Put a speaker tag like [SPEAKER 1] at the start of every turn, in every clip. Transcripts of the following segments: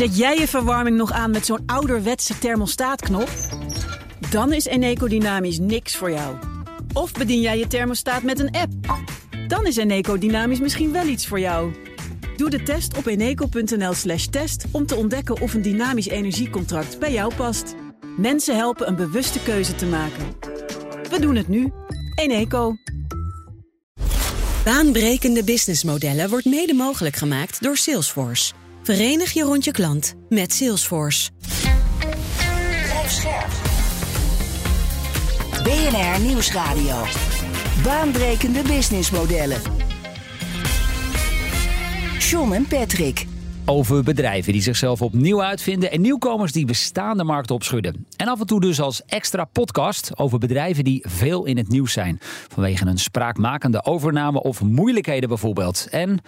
[SPEAKER 1] Zet jij je verwarming nog aan met zo'n ouderwetse thermostaatknop? Dan is Eneco Dynamisch niks voor jou. Of bedien jij je thermostaat met een app? Dan is Eneco Dynamisch misschien wel iets voor jou. Doe de test op eneco.nl slash test om te ontdekken of een dynamisch energiecontract bij jou past. Mensen helpen een bewuste keuze te maken. We doen het nu. Eneco.
[SPEAKER 2] Baanbrekende businessmodellen wordt mede mogelijk gemaakt door Salesforce. Verenig je rond je klant met Salesforce.
[SPEAKER 3] BNR Nieuwsradio. Baanbrekende businessmodellen. John en Patrick.
[SPEAKER 4] Over bedrijven die zichzelf opnieuw uitvinden en nieuwkomers die bestaande markten opschudden. En af en toe dus als extra podcast over bedrijven die veel in het nieuws zijn. Vanwege een spraakmakende overname of moeilijkheden bijvoorbeeld. En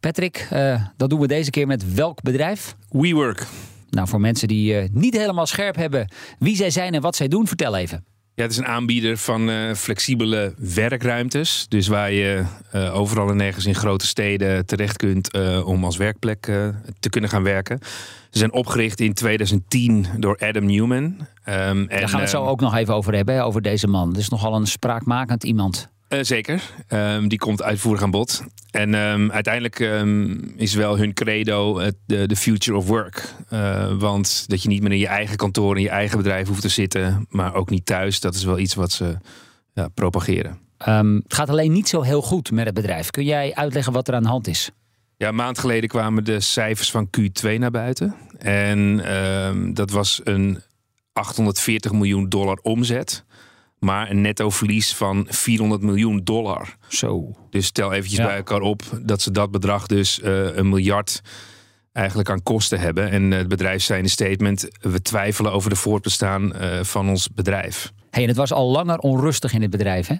[SPEAKER 4] Patrick, uh, dat doen we deze keer met welk bedrijf?
[SPEAKER 5] WeWork.
[SPEAKER 4] Nou, voor mensen die uh, niet helemaal scherp hebben wie zij zijn en wat zij doen, vertel even.
[SPEAKER 5] Ja, het is een aanbieder van uh, flexibele werkruimtes. Dus waar je uh, overal en nergens in grote steden terecht kunt uh, om als werkplek te kunnen gaan werken. Ze zijn opgericht in 2010 door Adam Newman. Um,
[SPEAKER 4] Daar en, gaan we het zo ook nog even over hebben, hè, over deze man. Het is nogal een spraakmakend iemand.
[SPEAKER 5] Uh, zeker. Um, die komt uitvoerig aan bod. En um, uiteindelijk um, is wel hun credo de future of work. Uh, want dat je niet meer in je eigen kantoor, in je eigen bedrijf hoeft te zitten, maar ook niet thuis. Dat is wel iets wat ze ja, propageren.
[SPEAKER 4] het gaat alleen niet zo heel goed met het bedrijf. Kun jij uitleggen wat er aan de hand is?
[SPEAKER 5] Ja, een maand geleden kwamen de cijfers van Q2 naar buiten. En dat was een 840 miljoen dollar omzet maar een netto verlies van 400 miljoen dollar.
[SPEAKER 4] Zo.
[SPEAKER 5] Dus stel eventjes ja. bij elkaar op dat ze dat bedrag dus uh, een miljard eigenlijk aan kosten hebben. En het bedrijf zei in een statement, we twijfelen over de voortbestaan uh, van ons bedrijf.
[SPEAKER 4] Hey, en het was al langer onrustig in het bedrijf, hè?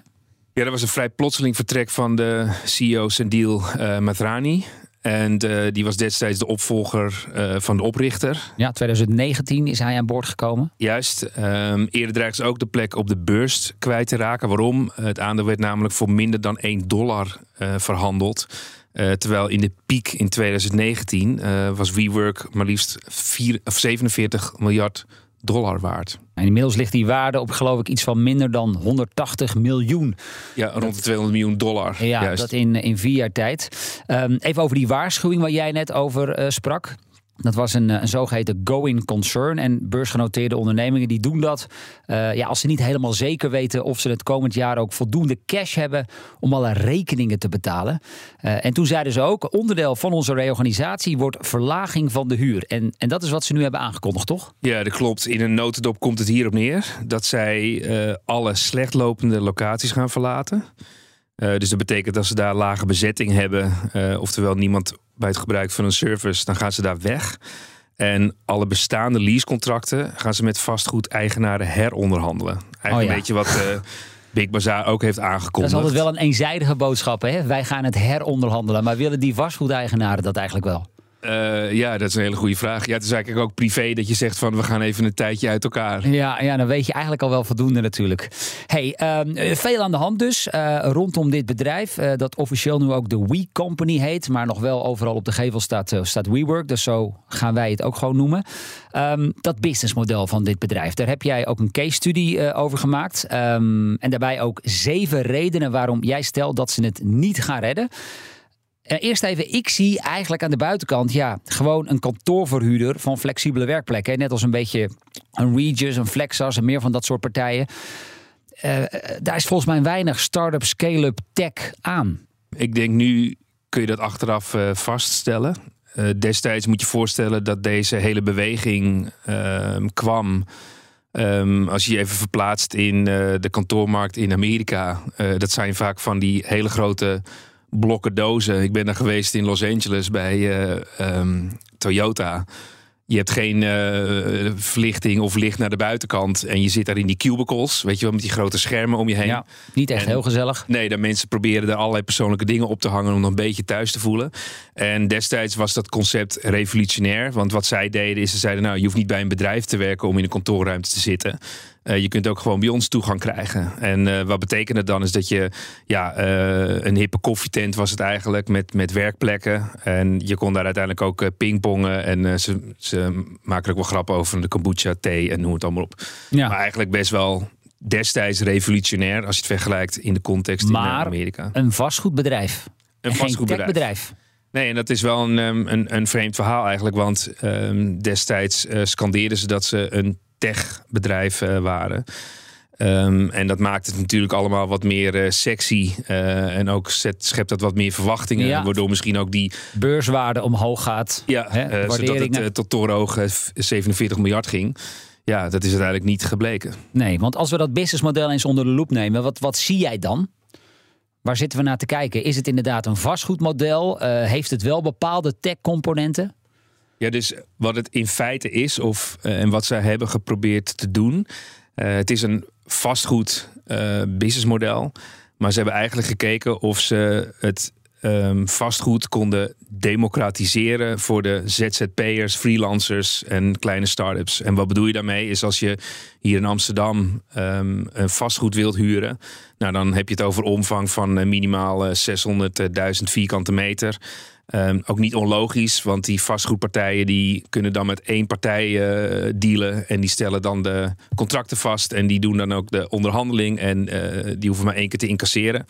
[SPEAKER 5] Ja, dat was een vrij plotseling vertrek van de CEO Sendil uh, Matrani. En uh, die was destijds de opvolger uh, van de oprichter.
[SPEAKER 4] Ja, 2019 is hij aan boord gekomen.
[SPEAKER 5] Juist. Um, eerder dreigde ze ook de plek op de beurs kwijt te raken. Waarom? Het aandeel werd namelijk voor minder dan 1 dollar uh, verhandeld. terwijl in de piek in 2019 was WeWork maar liefst 4, of 47 miljard dollar waard.
[SPEAKER 4] En inmiddels ligt die waarde op geloof ik iets van minder dan 180 miljoen.
[SPEAKER 5] Ja, rond de 200 miljoen dollar.
[SPEAKER 4] Ja,
[SPEAKER 5] Juist.
[SPEAKER 4] dat in, in vier jaar tijd. Um, even over die waarschuwing waar jij net over uh, sprak. Dat was een, een zogeheten going concern. En beursgenoteerde ondernemingen die doen dat uh, ja, als ze niet helemaal zeker weten of ze het komend jaar ook voldoende cash hebben om alle rekeningen te betalen. Uh, en toen zeiden ze ook, onderdeel van onze reorganisatie wordt verlaging van de huur. En, en dat is wat ze nu hebben aangekondigd, toch?
[SPEAKER 5] Ja, dat klopt. In een notendop komt het hierop neer dat zij alle slecht lopende locaties gaan verlaten. Dus dat betekent dat ze daar lage bezetting hebben, oftewel niemand bij het gebruik van een service, dan gaan ze daar weg. En alle bestaande leasecontracten gaan ze met vastgoedeigenaren heronderhandelen. Eigenlijk oh ja. een beetje wat uh, Big Bazaar ook heeft aangekondigd.
[SPEAKER 4] Dat is altijd wel een eenzijdige boodschap. Hè? Wij gaan het heronderhandelen. Maar willen die vastgoedeigenaren dat eigenlijk wel?
[SPEAKER 5] Uh, ja, dat is een hele goede vraag. Ja, het is eigenlijk ook privé dat je zegt van we gaan even een tijdje uit elkaar.
[SPEAKER 4] Ja, ja dan weet je eigenlijk al wel voldoende natuurlijk. Hey, um, veel aan de hand dus uh, rondom dit bedrijf. Uh, dat officieel nu ook de We Company heet. Maar nog wel overal op de gevel staat, staat WeWork. Dus zo gaan wij het ook gewoon noemen. Um, dat businessmodel van dit bedrijf. Daar heb jij ook een case study over gemaakt. Um, en daarbij ook zeven redenen waarom jij stelt dat ze het niet gaan redden. Eerst even, ik zie eigenlijk aan de buitenkant ja, gewoon een kantoorverhuurder van flexibele werkplekken. Net als een beetje een Regis, een Flexas en meer van dat soort partijen. Uh, daar is volgens mij weinig start-up, scale-up, tech aan.
[SPEAKER 5] Ik denk nu kun je dat achteraf uh, vaststellen. destijds moet je voorstellen dat deze hele beweging ehm, kwam. Um, als je je even verplaatst in de kantoormarkt in Amerika. dat zijn vaak van die hele grote blokken dozen. Ik ben daar geweest in Los Angeles bij uh, um, Toyota. Je hebt geen uh, verlichting of licht naar de buitenkant. En je zit daar in die cubicles, weet je wel, met die grote schermen om je heen.
[SPEAKER 4] Ja, niet echt
[SPEAKER 5] en,
[SPEAKER 4] heel gezellig.
[SPEAKER 5] Nee, daar mensen proberen daar allerlei persoonlijke dingen op te hangen om een beetje thuis te voelen. En destijds was dat concept revolutionair. Want wat zij deden is, ze zeiden, nou, je hoeft niet bij een bedrijf te werken om in een kantoorruimte te zitten. Eh, je kunt ook gewoon bij ons toegang krijgen. En uh, wat betekent het dan? Is dat je ja, uh, een hippe koffietent was het eigenlijk met, met werkplekken. En je kon daar uiteindelijk ook pingpongen. En ze, ze maken ook wel grappen over de kombucha, thee en noem het allemaal op. Ja. Maar eigenlijk best wel destijds revolutionair als je het vergelijkt in de context
[SPEAKER 4] maar
[SPEAKER 5] in Amerika.
[SPEAKER 4] Een vastgoedbedrijf.
[SPEAKER 5] Een vastgoedbedrijf. Nee, en dat is wel een, een, een vreemd verhaal eigenlijk. Want um, destijds uh, scandeerden ze dat ze een techbedrijf uh, waren. Um, en dat maakt het natuurlijk allemaal wat meer uh, sexy. Uh, en ook zet, schept dat wat meer verwachtingen. Ja. Waardoor misschien ook die...
[SPEAKER 4] Beurswaarde omhoog gaat.
[SPEAKER 5] Ja, hè, uh, zodat het tot torenhoog 47 miljard ging. Ja, dat is uiteindelijk niet gebleken.
[SPEAKER 4] Nee, want als we dat businessmodel eens onder de loep nemen... wat, wat zie jij dan? Waar zitten we naar te kijken? Is het inderdaad een vastgoedmodel? heeft het wel bepaalde tech-componenten?
[SPEAKER 5] Ja, dus wat het in feite is, of, en wat zij hebben geprobeerd te doen... het is een vastgoed uh, businessmodel. Maar ze hebben eigenlijk gekeken of ze het um, vastgoed konden democratiseren voor de ZZP'ers, freelancers en kleine start-ups. En wat bedoel je daarmee? Is als je hier in Amsterdam um, een vastgoed wilt huren, nou dan heb je het over omvang van minimaal 600.000 vierkante meter. Um, ook niet onlogisch, want die vastgoedpartijen die kunnen dan met één partij uh, dealen. En die stellen dan de contracten vast. En die doen dan ook de onderhandeling. En uh, die hoeven maar één keer te incasseren.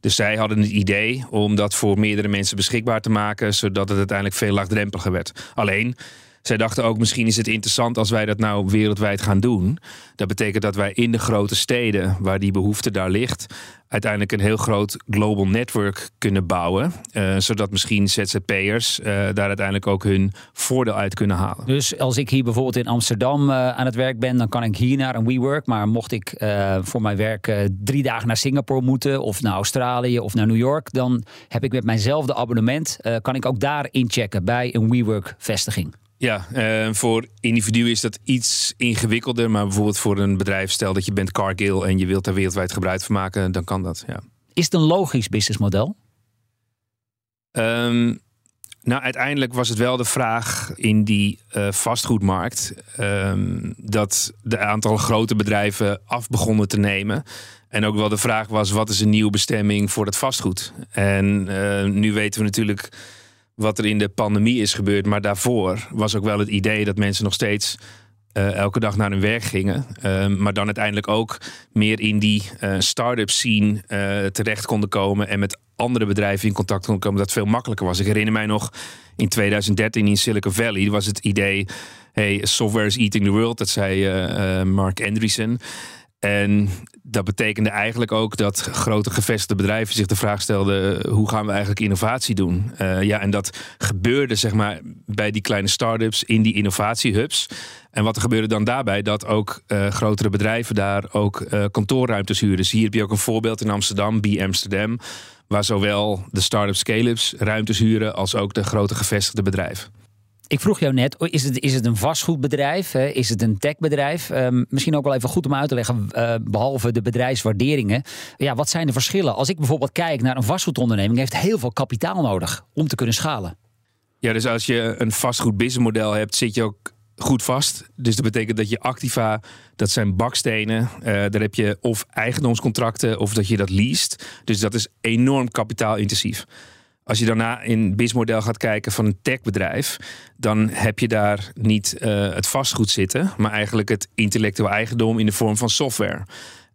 [SPEAKER 5] Dus zij hadden het idee om dat voor meerdere mensen beschikbaar te maken. Zodat het uiteindelijk veel laagdrempeliger werd. Alleen, zij dachten ook, misschien is het interessant als wij dat nou wereldwijd gaan doen. Dat betekent dat wij in de grote steden, waar die behoefte daar ligt, uiteindelijk een heel groot global network kunnen bouwen. Uh, zodat misschien ZZP'ers uh, daar uiteindelijk ook hun voordeel uit kunnen halen.
[SPEAKER 4] Dus als ik hier bijvoorbeeld in Amsterdam uh, aan het werk ben, dan kan ik hier naar een WeWork. Maar mocht ik voor mijn werk drie dagen naar Singapore moeten, of naar Australië of naar New York, dan heb ik met mijnzelfde abonnement, kan ik ook daar inchecken bij een WeWork-vestiging.
[SPEAKER 5] Ja, uh, voor individuen is dat iets ingewikkelder. Maar bijvoorbeeld voor een bedrijf, stel dat je bent Cargill en je wilt daar wereldwijd gebruik van maken, dan kan dat. Ja.
[SPEAKER 4] Is het een logisch businessmodel?
[SPEAKER 5] Um, nou, uiteindelijk was het wel de vraag in die uh, vastgoedmarkt um, dat de aantal grote bedrijven af begonnen te nemen. En ook wel de vraag was: wat is een nieuwe bestemming voor het vastgoed? En uh, nu weten we natuurlijk wat er in de pandemie is gebeurd. Maar daarvoor was ook wel het idee dat mensen nog steeds uh, elke dag naar hun werk gingen. Uh, maar dan uiteindelijk ook meer in die uh, start-up scene terecht konden komen. En met andere bedrijven in contact konden komen. Dat veel makkelijker was. Ik herinner mij nog in 2013 in Silicon Valley was het idee. Hey, software is eating the world. Dat zei Mark Andreessen. En dat betekende eigenlijk ook dat grote gevestigde bedrijven zich de vraag stelden: hoe gaan we eigenlijk innovatie doen? Uh, ja, en dat gebeurde zeg maar bij die kleine start-ups in die innovatiehubs. En wat er gebeurde dan daarbij? Dat ook uh, grotere bedrijven daar ook kantoorruimtes huren. Dus hier heb je ook een voorbeeld in Amsterdam, B Amsterdam, waar zowel de start-up scale-ups ruimtes huren als ook de grote gevestigde bedrijven.
[SPEAKER 4] Ik vroeg jou net, is het, is het een vastgoedbedrijf? Is het een techbedrijf? Um, misschien ook wel even goed om uit te leggen, uh, behalve de bedrijfswaarderingen. Ja, wat zijn de verschillen? Als ik bijvoorbeeld kijk naar een vastgoedonderneming, heeft heel veel kapitaal nodig om te kunnen schalen.
[SPEAKER 5] Ja, dus als je een vastgoed businessmodel hebt, zit je ook goed vast. Dus dat betekent dat je activa, dat zijn bakstenen. Uh, daar heb je of eigendomscontracten of dat je dat leest. Dus dat is enorm kapitaalintensief. Als je daarna in BIS-model gaat kijken van een techbedrijf, dan heb je daar niet uh, het vastgoed zitten, maar eigenlijk het intellectueel eigendom in de vorm van software.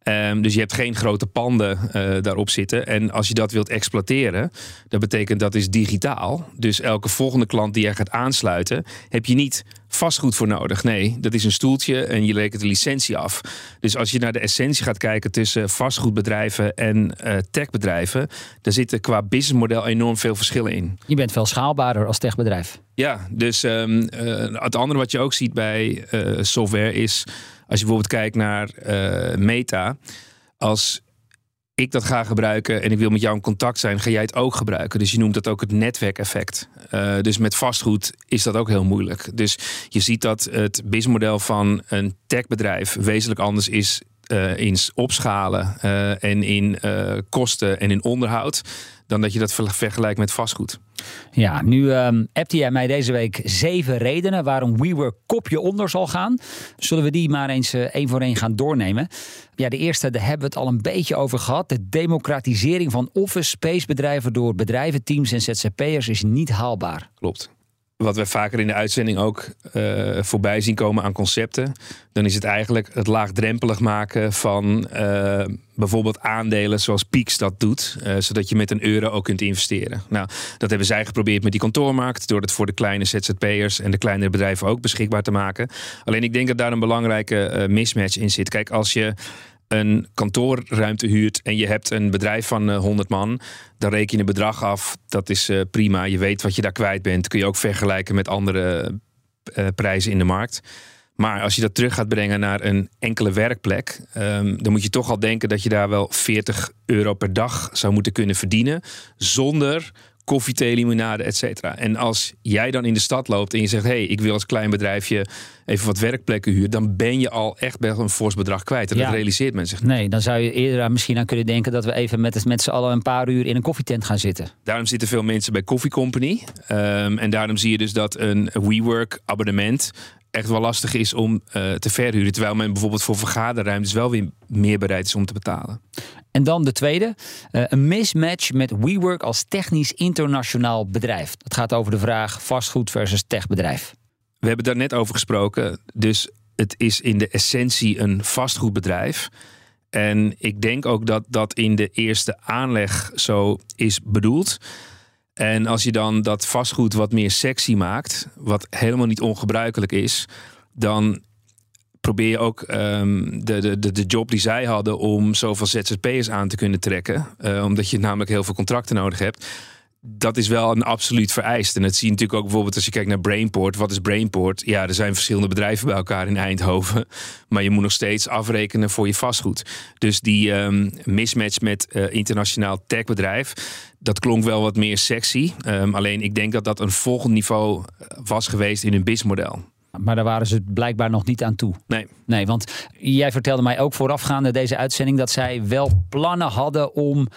[SPEAKER 5] Um, dus je hebt geen grote panden uh, daarop zitten. En als je dat wilt exploiteren, dat betekent dat is digitaal. Dus elke volgende klant die je gaat aansluiten, heb je niet vastgoed voor nodig. Nee, dat is een stoeltje en je rekent de licentie af. Dus als je naar de essentie gaat kijken tussen vastgoedbedrijven en uh, techbedrijven, daar zitten qua businessmodel enorm veel verschillen in.
[SPEAKER 4] Je bent veel schaalbaarder als techbedrijf.
[SPEAKER 5] Ja, dus um, uh, het andere wat je ook ziet bij uh, software is, als je bijvoorbeeld kijkt naar Meta, als ik dat ga gebruiken en ik wil met jou in contact zijn, ga jij het ook gebruiken. Dus je noemt dat ook het netwerkeffect. Uh, dus met vastgoed is dat ook heel moeilijk. Dus je ziet dat het businessmodel van een techbedrijf wezenlijk anders is uh, in opschalen uh, en in uh, kosten en in onderhoud, dan dat je dat vergelijkt met vastgoed.
[SPEAKER 4] Ja, nu um, appte jij mij deze week zeven redenen waarom WeWork kopje onder zal gaan. Zullen we die maar eens één voor één gaan doornemen? Ja, de eerste, daar hebben we het al een beetje over gehad. De democratisering van office space bedrijven door bedrijven, teams en ZZP'ers is niet haalbaar.
[SPEAKER 5] Klopt wat we vaker in de uitzending ook uh, voorbij zien komen aan concepten, dan is het eigenlijk het laagdrempelig maken van uh, bijvoorbeeld aandelen zoals Peaks dat doet, uh, zodat je met een euro ook kunt investeren. Nou, dat hebben zij geprobeerd met die kantoormarkt, door het voor de kleine ZZP'ers en de kleinere bedrijven ook beschikbaar te maken. Alleen ik denk dat daar een belangrijke mismatch in zit. Kijk, als je een kantoorruimte huurt en je hebt een bedrijf van 100 man, dan reken je een bedrag af. Dat is uh, prima. Je weet wat je daar kwijt bent. Kun je ook vergelijken met andere uh, prijzen in de markt. Maar als je dat terug gaat brengen naar een enkele werkplek, um, dan moet je toch al denken dat je daar wel 40 euro per dag zou moeten kunnen verdienen. Zonder koffie, thee, limonade, et cetera. En als jij dan in de stad loopt en je zegt... hé, hey, ik wil als klein bedrijfje even wat werkplekken huren... dan ben je al echt best een fors bedrag kwijt. En dat realiseert men zich niet.
[SPEAKER 4] Nee, dan zou je eerder misschien aan kunnen denken... dat we even met, met z'n allen een paar uur in een koffietent gaan zitten.
[SPEAKER 5] Daarom zitten veel mensen bij Coffee Company. Um, en daarom zie je dus dat een WeWork abonnement echt wel lastig is om uh, te verhuren. Terwijl men bijvoorbeeld voor vergaderruimtes wel weer meer bereid is om te betalen.
[SPEAKER 4] En dan de tweede, uh, een mismatch met WeWork als technisch internationaal bedrijf. Dat gaat over de vraag vastgoed versus techbedrijf.
[SPEAKER 5] We hebben daar net over gesproken. Dus het is in de essentie een vastgoedbedrijf. En ik denk ook dat dat in de eerste aanleg zo is bedoeld. En als je dan dat vastgoed wat meer sexy maakt, wat helemaal niet ongebruikelijk is, dan probeer je ook um, de, de, de job die zij hadden om zoveel ZZP'ers aan te kunnen trekken. Uh, omdat je namelijk heel veel contracten nodig hebt dat is wel een absoluut vereist. En dat zie je natuurlijk ook bijvoorbeeld als je kijkt naar Brainport. Wat is Brainport? Ja, er zijn verschillende bedrijven bij elkaar in Eindhoven. Maar je moet nog steeds afrekenen voor je vastgoed. Dus die um, mismatch met uh, internationaal techbedrijf. Dat klonk wel wat meer sexy. Um, alleen ik denk dat dat een volgend niveau was geweest in hun BIS-model.
[SPEAKER 4] Maar daar waren ze blijkbaar nog niet aan toe.
[SPEAKER 5] Nee.
[SPEAKER 4] Nee, want jij vertelde mij ook voorafgaande deze uitzending dat zij wel plannen hadden om uh,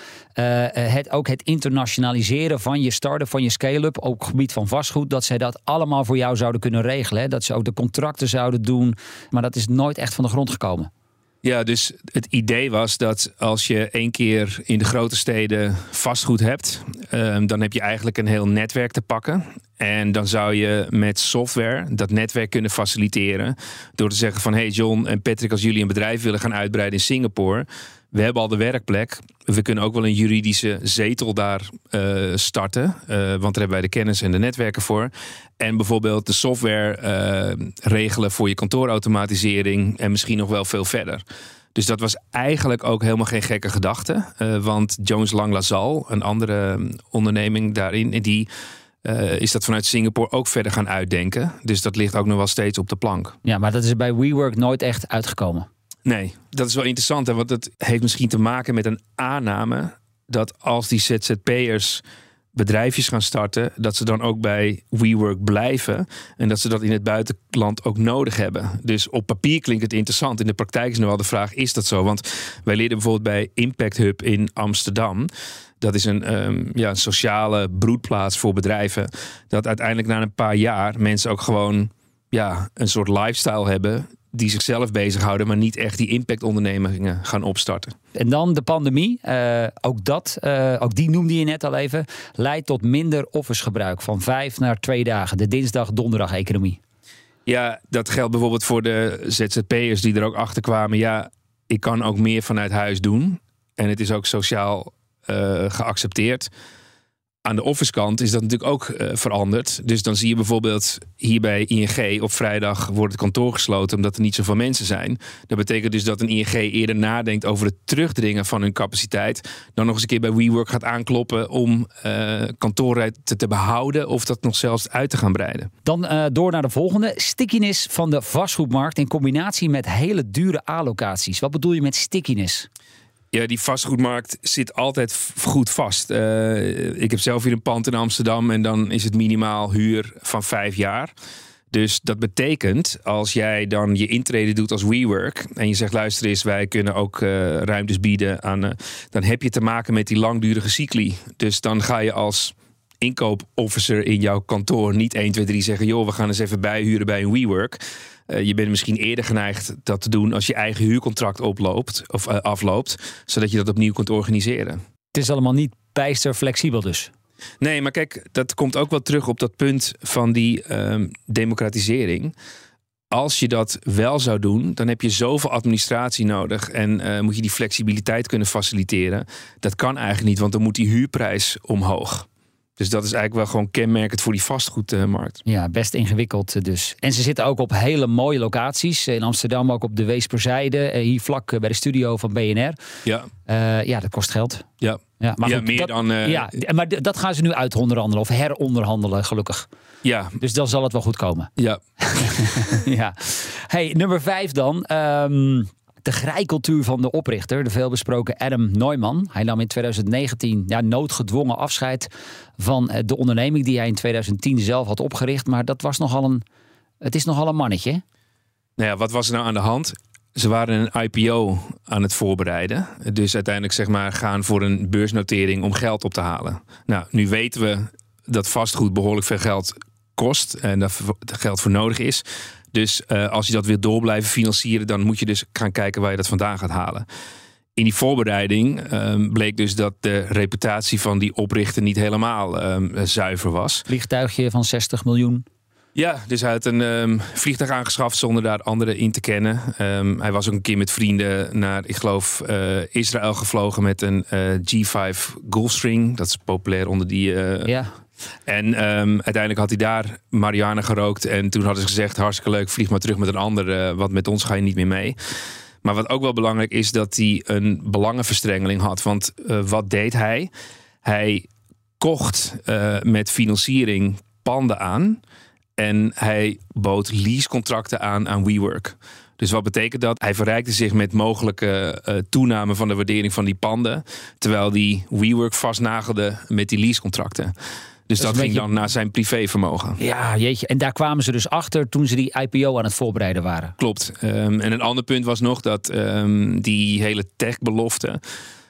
[SPEAKER 4] het, ook het internationaliseren van je start-up, van je scale-up, ook op het gebied van vastgoed, dat zij dat allemaal voor jou zouden kunnen regelen. Hè? Dat ze ook de contracten zouden doen. Maar dat is nooit echt van de grond gekomen.
[SPEAKER 5] Ja, dus het idee was dat als je één keer in de grote steden vastgoed hebt, um, dan heb je eigenlijk een heel netwerk te pakken. En dan zou je met software dat netwerk kunnen faciliteren. Door te zeggen van hey John en Patrick, als jullie een bedrijf willen gaan uitbreiden in Singapore. We hebben al de werkplek. We kunnen ook wel een juridische zetel daar uh, starten. Uh, want daar hebben wij de kennis en de netwerken voor. En bijvoorbeeld de software uh, regelen voor je kantoorautomatisering. En misschien nog wel veel verder. Dus dat was eigenlijk ook helemaal geen gekke gedachte. want Jones Lang LaSalle, een andere onderneming daarin, die is dat vanuit Singapore ook verder gaan uitdenken. Dus dat ligt ook nog wel steeds op de plank.
[SPEAKER 4] Ja, maar dat is bij WeWork nooit echt uitgekomen.
[SPEAKER 5] Nee, dat is wel interessant. Hè, want het heeft misschien te maken met een aanname dat als die ZZP'ers bedrijfjes gaan starten, dat ze dan ook bij WeWork blijven en dat ze dat in het buitenland ook nodig hebben. Dus op papier klinkt het interessant. In de praktijk is nu wel de vraag: is dat zo? Want wij leerden bijvoorbeeld bij Impact Hub in Amsterdam dat is een, um, ja, sociale broedplaats voor bedrijven. Dat uiteindelijk na een paar jaar mensen ook gewoon ja, een soort lifestyle hebben die zichzelf bezighouden, maar niet echt die impactondernemingen gaan opstarten.
[SPEAKER 4] En dan de pandemie, uh, ook dat, uh, ook die noemde je net al even, leidt tot minder officegebruik van vijf naar twee dagen, de dinsdag-donderdag-economie.
[SPEAKER 5] Ja, dat geldt bijvoorbeeld voor de ZZP'ers die er ook achter kwamen. Ja, ik kan ook meer vanuit huis doen. En het is ook sociaal uh, geaccepteerd. Aan de office kant is dat natuurlijk ook uh, veranderd. Dus dan zie je bijvoorbeeld hier bij ING op vrijdag wordt het kantoor gesloten omdat er niet zoveel mensen zijn. Dat betekent dus dat een ING eerder nadenkt over het terugdringen van hun capaciteit. Dan nog eens een keer bij WeWork gaat aankloppen om uh, te, behouden of dat nog zelfs uit te gaan breiden.
[SPEAKER 4] Dan uh, door naar de volgende. Stickiness van de vastgoedmarkt in combinatie met hele dure allocaties. Wat bedoel je met stickiness?
[SPEAKER 5] Ja, die vastgoedmarkt zit altijd goed vast. Uh, ik heb zelf hier een pand in Amsterdam en dan is het minimaal huur van vijf jaar. Dus dat betekent, als jij dan je intrede doet als WeWork en je zegt, luister eens, wij kunnen ook uh, ruimtes bieden aan, uh, dan heb je te maken met die langdurige cycli. Dus dan ga je als inkoopofficer in jouw kantoor niet 1, 2, 3 zeggen, joh, we gaan eens even bijhuren bij een WeWork. Uh, je bent misschien eerder geneigd dat te doen als je eigen huurcontract oploopt of afloopt, zodat je dat opnieuw kunt organiseren.
[SPEAKER 4] Het is allemaal niet bijster flexibel dus.
[SPEAKER 5] Nee, maar kijk, dat komt ook wel terug op dat punt van die um, democratisering. Als je dat wel zou doen, dan heb je zoveel administratie nodig en uh, moet je die flexibiliteit kunnen faciliteren. Dat kan eigenlijk niet, want dan moet die huurprijs omhoog. Dus dat is eigenlijk wel gewoon kenmerkend voor die vastgoedmarkt.
[SPEAKER 4] Ja, best ingewikkeld dus. En ze zitten ook op hele mooie locaties. In Amsterdam ook op de Weesperzijde. Hier vlak bij de studio van BNR.
[SPEAKER 5] Ja.
[SPEAKER 4] Uh, ja, dat kost geld.
[SPEAKER 5] Ja,
[SPEAKER 4] ja,
[SPEAKER 5] maar ja, goed, meer
[SPEAKER 4] dat,
[SPEAKER 5] dan. Uh,
[SPEAKER 4] ja, maar dat gaan ze nu uitonderhandelen of heronderhandelen, gelukkig.
[SPEAKER 5] Ja.
[SPEAKER 4] Dus dan zal het wel goed komen.
[SPEAKER 5] Ja.
[SPEAKER 4] ja. Hey, nummer vijf dan. Um, de grijcultuur van de oprichter, de veelbesproken Adam Neumann. Hij nam in 2019 ja, noodgedwongen afscheid van de onderneming die hij in 2010 zelf had opgericht. Maar dat was nogal een. Het is nogal een mannetje.
[SPEAKER 5] Nou ja, wat was er nou aan de hand? Ze waren een IPO aan het voorbereiden. Dus uiteindelijk zeg maar gaan voor een beursnotering om geld op te halen. Nou, nu weten we dat vastgoed behoorlijk veel geld kost en dat geld voor nodig is. Dus uh, als je dat wil door blijven financieren, dan moet je dus gaan kijken waar je dat vandaan gaat halen. In die voorbereiding um, bleek dus dat de reputatie van die oprichter niet helemaal um, zuiver was.
[SPEAKER 4] Vliegtuigje van 60 miljoen.
[SPEAKER 5] Ja, dus hij had een um, vliegtuig aangeschaft zonder daar anderen in te kennen. Um, hij was ook een keer met vrienden naar, ik geloof, uh, Israël gevlogen met een uh, G5 Gulfstream. Dat is populair onder die. Uh,
[SPEAKER 4] ja.
[SPEAKER 5] En um, uiteindelijk had hij daar marihuana gerookt. En toen hadden ze gezegd: hartstikke leuk, vlieg maar terug met een ander. want met ons ga je niet meer mee. Maar wat ook wel belangrijk is, dat hij een belangenverstrengeling had. Want wat deed hij? Hij kocht met financiering panden aan. En hij bood leasecontracten aan aan WeWork. Dus wat betekent dat? Hij verrijkte zich met mogelijke toename van de waardering van die panden. Terwijl die WeWork vastnagelde met die leasecontracten. Dus dat, dat ging beetje... dan naar zijn privévermogen.
[SPEAKER 4] Ja, jeetje. En daar kwamen ze dus achter toen ze die IPO aan het voorbereiden waren.
[SPEAKER 5] Klopt. Um, en een ander punt was nog dat um, die hele tech-belofte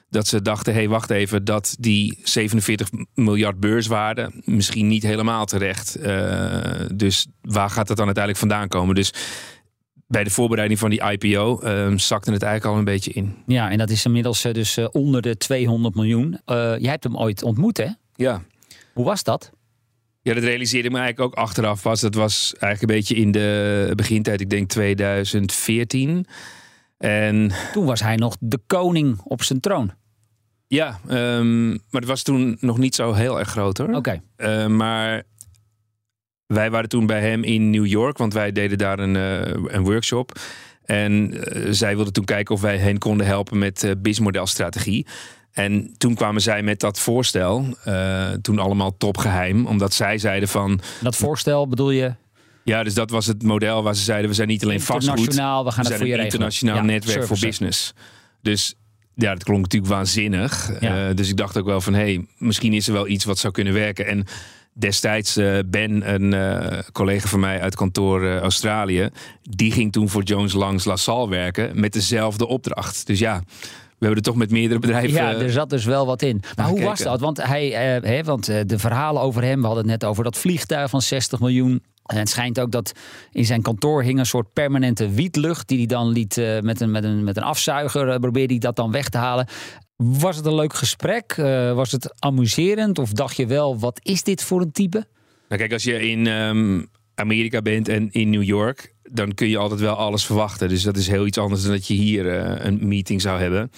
[SPEAKER 5] dat ze dachten, hé, hey, wacht even, dat die 47 miljard beurswaarde misschien niet helemaal terecht. Uh, dus waar gaat het dan uiteindelijk vandaan komen? Dus bij de voorbereiding van die IPO uh, zakte het eigenlijk al een beetje in.
[SPEAKER 4] Ja, en dat is inmiddels uh, dus onder de 200 miljoen. jij hebt hem ooit ontmoet, hè?
[SPEAKER 5] Ja.
[SPEAKER 4] Hoe was dat?
[SPEAKER 5] Ja, dat realiseerde me eigenlijk ook achteraf pas. Dat was eigenlijk een beetje in de begintijd, ik denk 2014. En...
[SPEAKER 4] Toen was hij nog de koning op zijn troon.
[SPEAKER 5] Ja, um, maar het was toen nog niet zo heel erg groot hoor.
[SPEAKER 4] Oké. Okay.
[SPEAKER 5] Uh, maar wij waren toen bij hem in New York, want wij deden daar een, uh, een workshop. En uh, zij wilden toen kijken of wij hen konden helpen met uh, businessmodelstrategie. En toen kwamen zij met dat voorstel, toen allemaal topgeheim, omdat zij zeiden van...
[SPEAKER 4] Dat voorstel bedoel je?
[SPEAKER 5] Ja, dus dat was het model waar ze zeiden, we zijn niet alleen vastgoed.
[SPEAKER 4] Internationaal, we gaan
[SPEAKER 5] we
[SPEAKER 4] het voor je
[SPEAKER 5] een internationaal
[SPEAKER 4] regelen.
[SPEAKER 5] netwerk
[SPEAKER 4] ja,
[SPEAKER 5] voor business. Dus ja, dat klonk natuurlijk waanzinnig.
[SPEAKER 4] Ja.
[SPEAKER 5] Uh, dus ik dacht ook wel van, hé, hey, misschien is er wel iets wat zou kunnen werken. En destijds uh, Ben, een uh, collega van mij uit kantoor Australië, die ging toen voor Jones Langs LaSalle werken met dezelfde opdracht. Dus ja, hebben er toch met meerdere bedrijven.
[SPEAKER 4] Ja, er zat dus wel wat in. Maar hoe was dat? Want, hij, hè, want de verhalen over hem, we hadden het net over dat vliegtuig van 60 miljoen. En het schijnt ook dat in zijn kantoor hing een soort permanente wietlucht. die hij dan liet uh, met, een, met, een, met een afzuiger. Uh, probeerde hij dat dan weg te halen. Was het een leuk gesprek? Was het amuserend? Of dacht je wel, wat is dit voor een type?
[SPEAKER 5] Nou, kijk, als je in um, Amerika bent en in New York. dan kun je altijd wel alles verwachten. Dus dat is heel iets anders dan dat je hier een meeting zou hebben.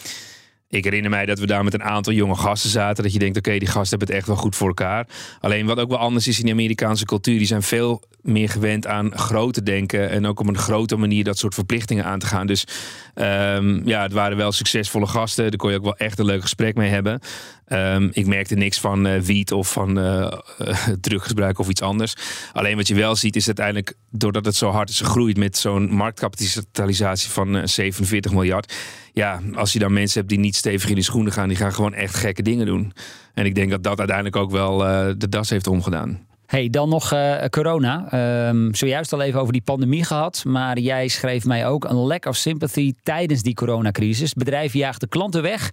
[SPEAKER 5] Ik herinner mij dat we daar met een aantal jonge gasten zaten. Dat je denkt, oké, die gasten hebben het echt wel goed voor elkaar. Alleen wat ook wel anders is in de Amerikaanse cultuur. Die zijn veel meer gewend aan grote denken. En ook op een grote manier dat soort verplichtingen aan te gaan. Dus um, ja, het waren wel succesvolle gasten. Daar kon je ook wel echt een leuk gesprek mee hebben. Um, ik merkte niks van uh, wiet of van uh, uh, druggebruik of iets anders. Alleen wat je wel ziet is uiteindelijk, doordat het zo hard is gegroeid met zo'n marktkapitalisatie van 47 miljard. Ja, als je dan mensen hebt die niet stevig in de schoenen gaan, die gaan gewoon echt gekke dingen doen. En ik denk dat dat uiteindelijk ook wel de das heeft omgedaan.
[SPEAKER 4] Hey, dan nog uh, corona. Um, zojuist al even over die pandemie gehad. Maar jij schreef mij ook een lack of sympathy tijdens die coronacrisis. Bedrijven jaagden klanten weg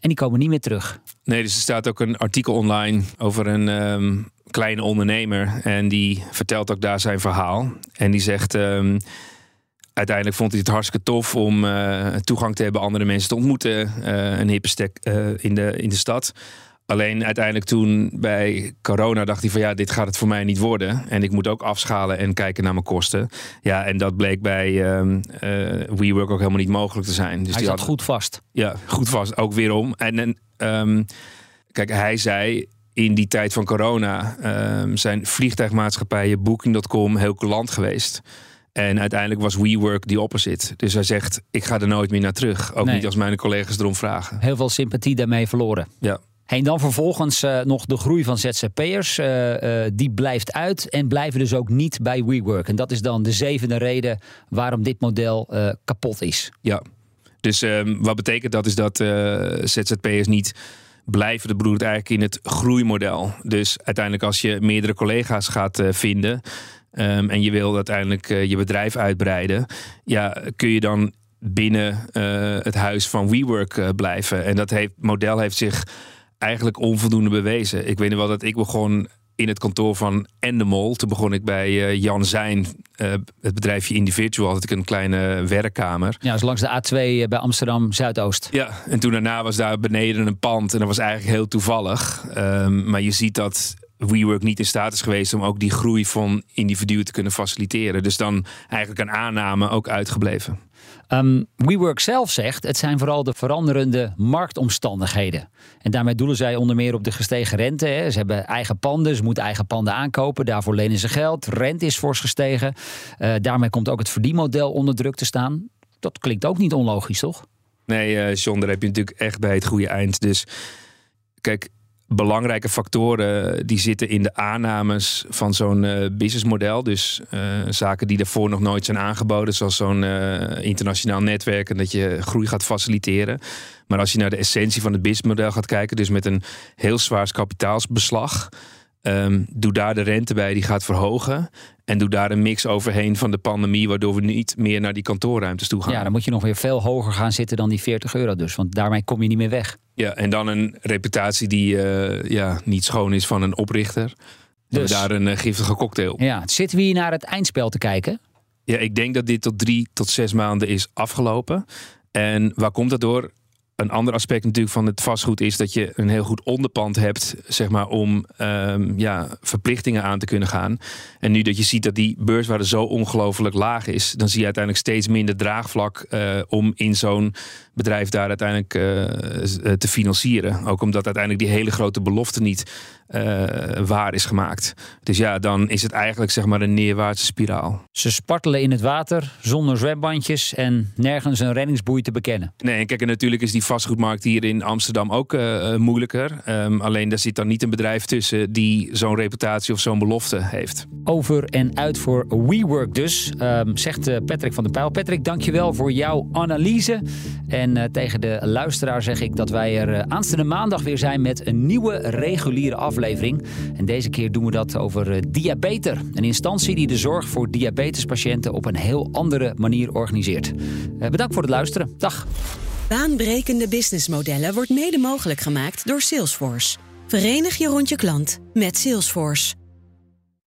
[SPEAKER 4] en die komen niet meer terug.
[SPEAKER 5] Nee, dus er staat ook een artikel online over een um, kleine ondernemer. En die vertelt ook daar zijn verhaal. En die zegt. Um, uiteindelijk vond hij het hartstikke tof om uh, toegang te hebben, andere mensen te ontmoeten. Uh, een hippe in, de, in de stad. Alleen uiteindelijk toen bij corona dacht hij van ja, dit gaat het voor mij niet worden. En ik moet ook afschalen en kijken naar mijn kosten. Ja, en dat bleek bij um, WeWork ook helemaal niet mogelijk te zijn.
[SPEAKER 4] Dus hij
[SPEAKER 5] die
[SPEAKER 4] zat had, goed vast.
[SPEAKER 5] Ja, goed vast. Ook weer om. En, en um, kijk, hij zei in die tijd van corona um, zijn vliegtuigmaatschappijen Booking.com heel klant geweest. En uiteindelijk was WeWork die opposite. Dus hij zegt, ik ga er nooit meer naar terug. Ook nee. niet als mijn collega's erom vragen.
[SPEAKER 4] Heel veel sympathie daarmee verloren.
[SPEAKER 5] Ja.
[SPEAKER 4] En dan vervolgens uh, nog de groei van ZZP'ers. Uh, uh, die blijft uit en blijven dus ook niet bij WeWork. En dat is dan de zevende reden waarom dit model kapot is.
[SPEAKER 5] Ja, dus ehm, wat betekent dat is dat ZZP'ers niet blijven. Dat bedoelt eigenlijk in het groeimodel. Dus uiteindelijk als je meerdere collega's gaat vinden... Um, en je wil uiteindelijk je bedrijf uitbreiden... ja, kun je dan binnen het huis van WeWork blijven. En dat heeft, model heeft zich eigenlijk onvoldoende bewezen. Ik weet nog wel dat ik begon in het kantoor van Endemol. Toen begon ik bij uh, Jan Zijn, uh, het bedrijfje Individual. Had ik een kleine werkkamer.
[SPEAKER 4] Ja, dus langs de A2 eh, bij Amsterdam Zuidoost.
[SPEAKER 5] Ja, en toen daarna was daar beneden een pand. En dat was eigenlijk heel toevallig. Um, maar je ziet dat WeWork niet in staat is geweest om ook die groei van individuen te kunnen faciliteren. Dus dan eigenlijk een aanname ook uitgebleven.
[SPEAKER 4] Um, WeWork zelf zegt, het zijn vooral de veranderende marktomstandigheden. En daarmee doelen zij onder meer op de gestegen rente. Hè. Ze hebben eigen panden, ze moeten eigen panden aankopen. Daarvoor lenen ze geld. Rente is fors gestegen. Uh, daarmee komt ook het verdienmodel onder druk te staan. Dat klinkt ook niet onlogisch, toch?
[SPEAKER 5] Nee, uh, John, daar heb je natuurlijk echt bij het goede eind. Dus kijk, belangrijke factoren die zitten in de aannames van zo'n uh, businessmodel. Dus uh, zaken die daarvoor nog nooit zijn aangeboden, zoals zo'n internationaal netwerk en dat je groei gaat faciliteren. Maar als je naar de essentie van het businessmodel gaat kijken, dus met een heel zwaar kapitaalsbeslag. Um, doe daar de rente bij, die gaat verhogen. En doe daar een mix overheen van de pandemie, waardoor we niet meer naar die kantoorruimtes toe gaan.
[SPEAKER 4] Ja, dan moet je nog weer veel hoger gaan zitten dan die 40 euro dus. Want daarmee kom je niet meer weg.
[SPEAKER 5] Ja, en dan een reputatie die uh, ja, niet schoon is van een oprichter. Dus daar een uh, giftige cocktail.
[SPEAKER 4] Ja, zitten we hier naar het eindspel te kijken?
[SPEAKER 5] Ja, ik denk dat dit tot drie tot zes maanden is afgelopen. En waar komt dat door? Een ander aspect natuurlijk van het vastgoed is dat je een heel goed onderpand hebt, zeg maar, om um, ja, verplichtingen aan te kunnen gaan. En nu dat je ziet dat die beurswaarde zo ongelooflijk laag is, dan zie je uiteindelijk steeds minder draagvlak uh, om in zo'n bedrijf daar uiteindelijk uh, te financieren. Ook omdat uiteindelijk die hele grote belofte niet uh, waar is gemaakt. Dus ja, dan is het eigenlijk zeg maar een neerwaartse spiraal.
[SPEAKER 4] Ze spartelen in het water zonder zwembandjes en nergens een reddingsboei te bekennen.
[SPEAKER 5] Nee, en kijk, en natuurlijk is die vastgoedmarkt hier in Amsterdam ook uh, moeilijker. Um, alleen daar zit dan niet een bedrijf tussen die zo'n reputatie of zo'n belofte heeft.
[SPEAKER 4] Over en uit voor WeWork dus, um, zegt Patrick van der Pijl. Patrick, dankjewel voor jouw analyse. En uh, tegen de luisteraar zeg ik dat wij er aanstaande maandag weer zijn met een nieuwe reguliere aflevering. En deze keer doen we dat over uh, Diabeter. Een instantie die de zorg voor diabetespatiënten op een heel andere manier organiseert. bedankt voor het luisteren. Dag.
[SPEAKER 2] Baanbrekende businessmodellen wordt mede mogelijk gemaakt door Salesforce. Verenig je rond je klant met Salesforce.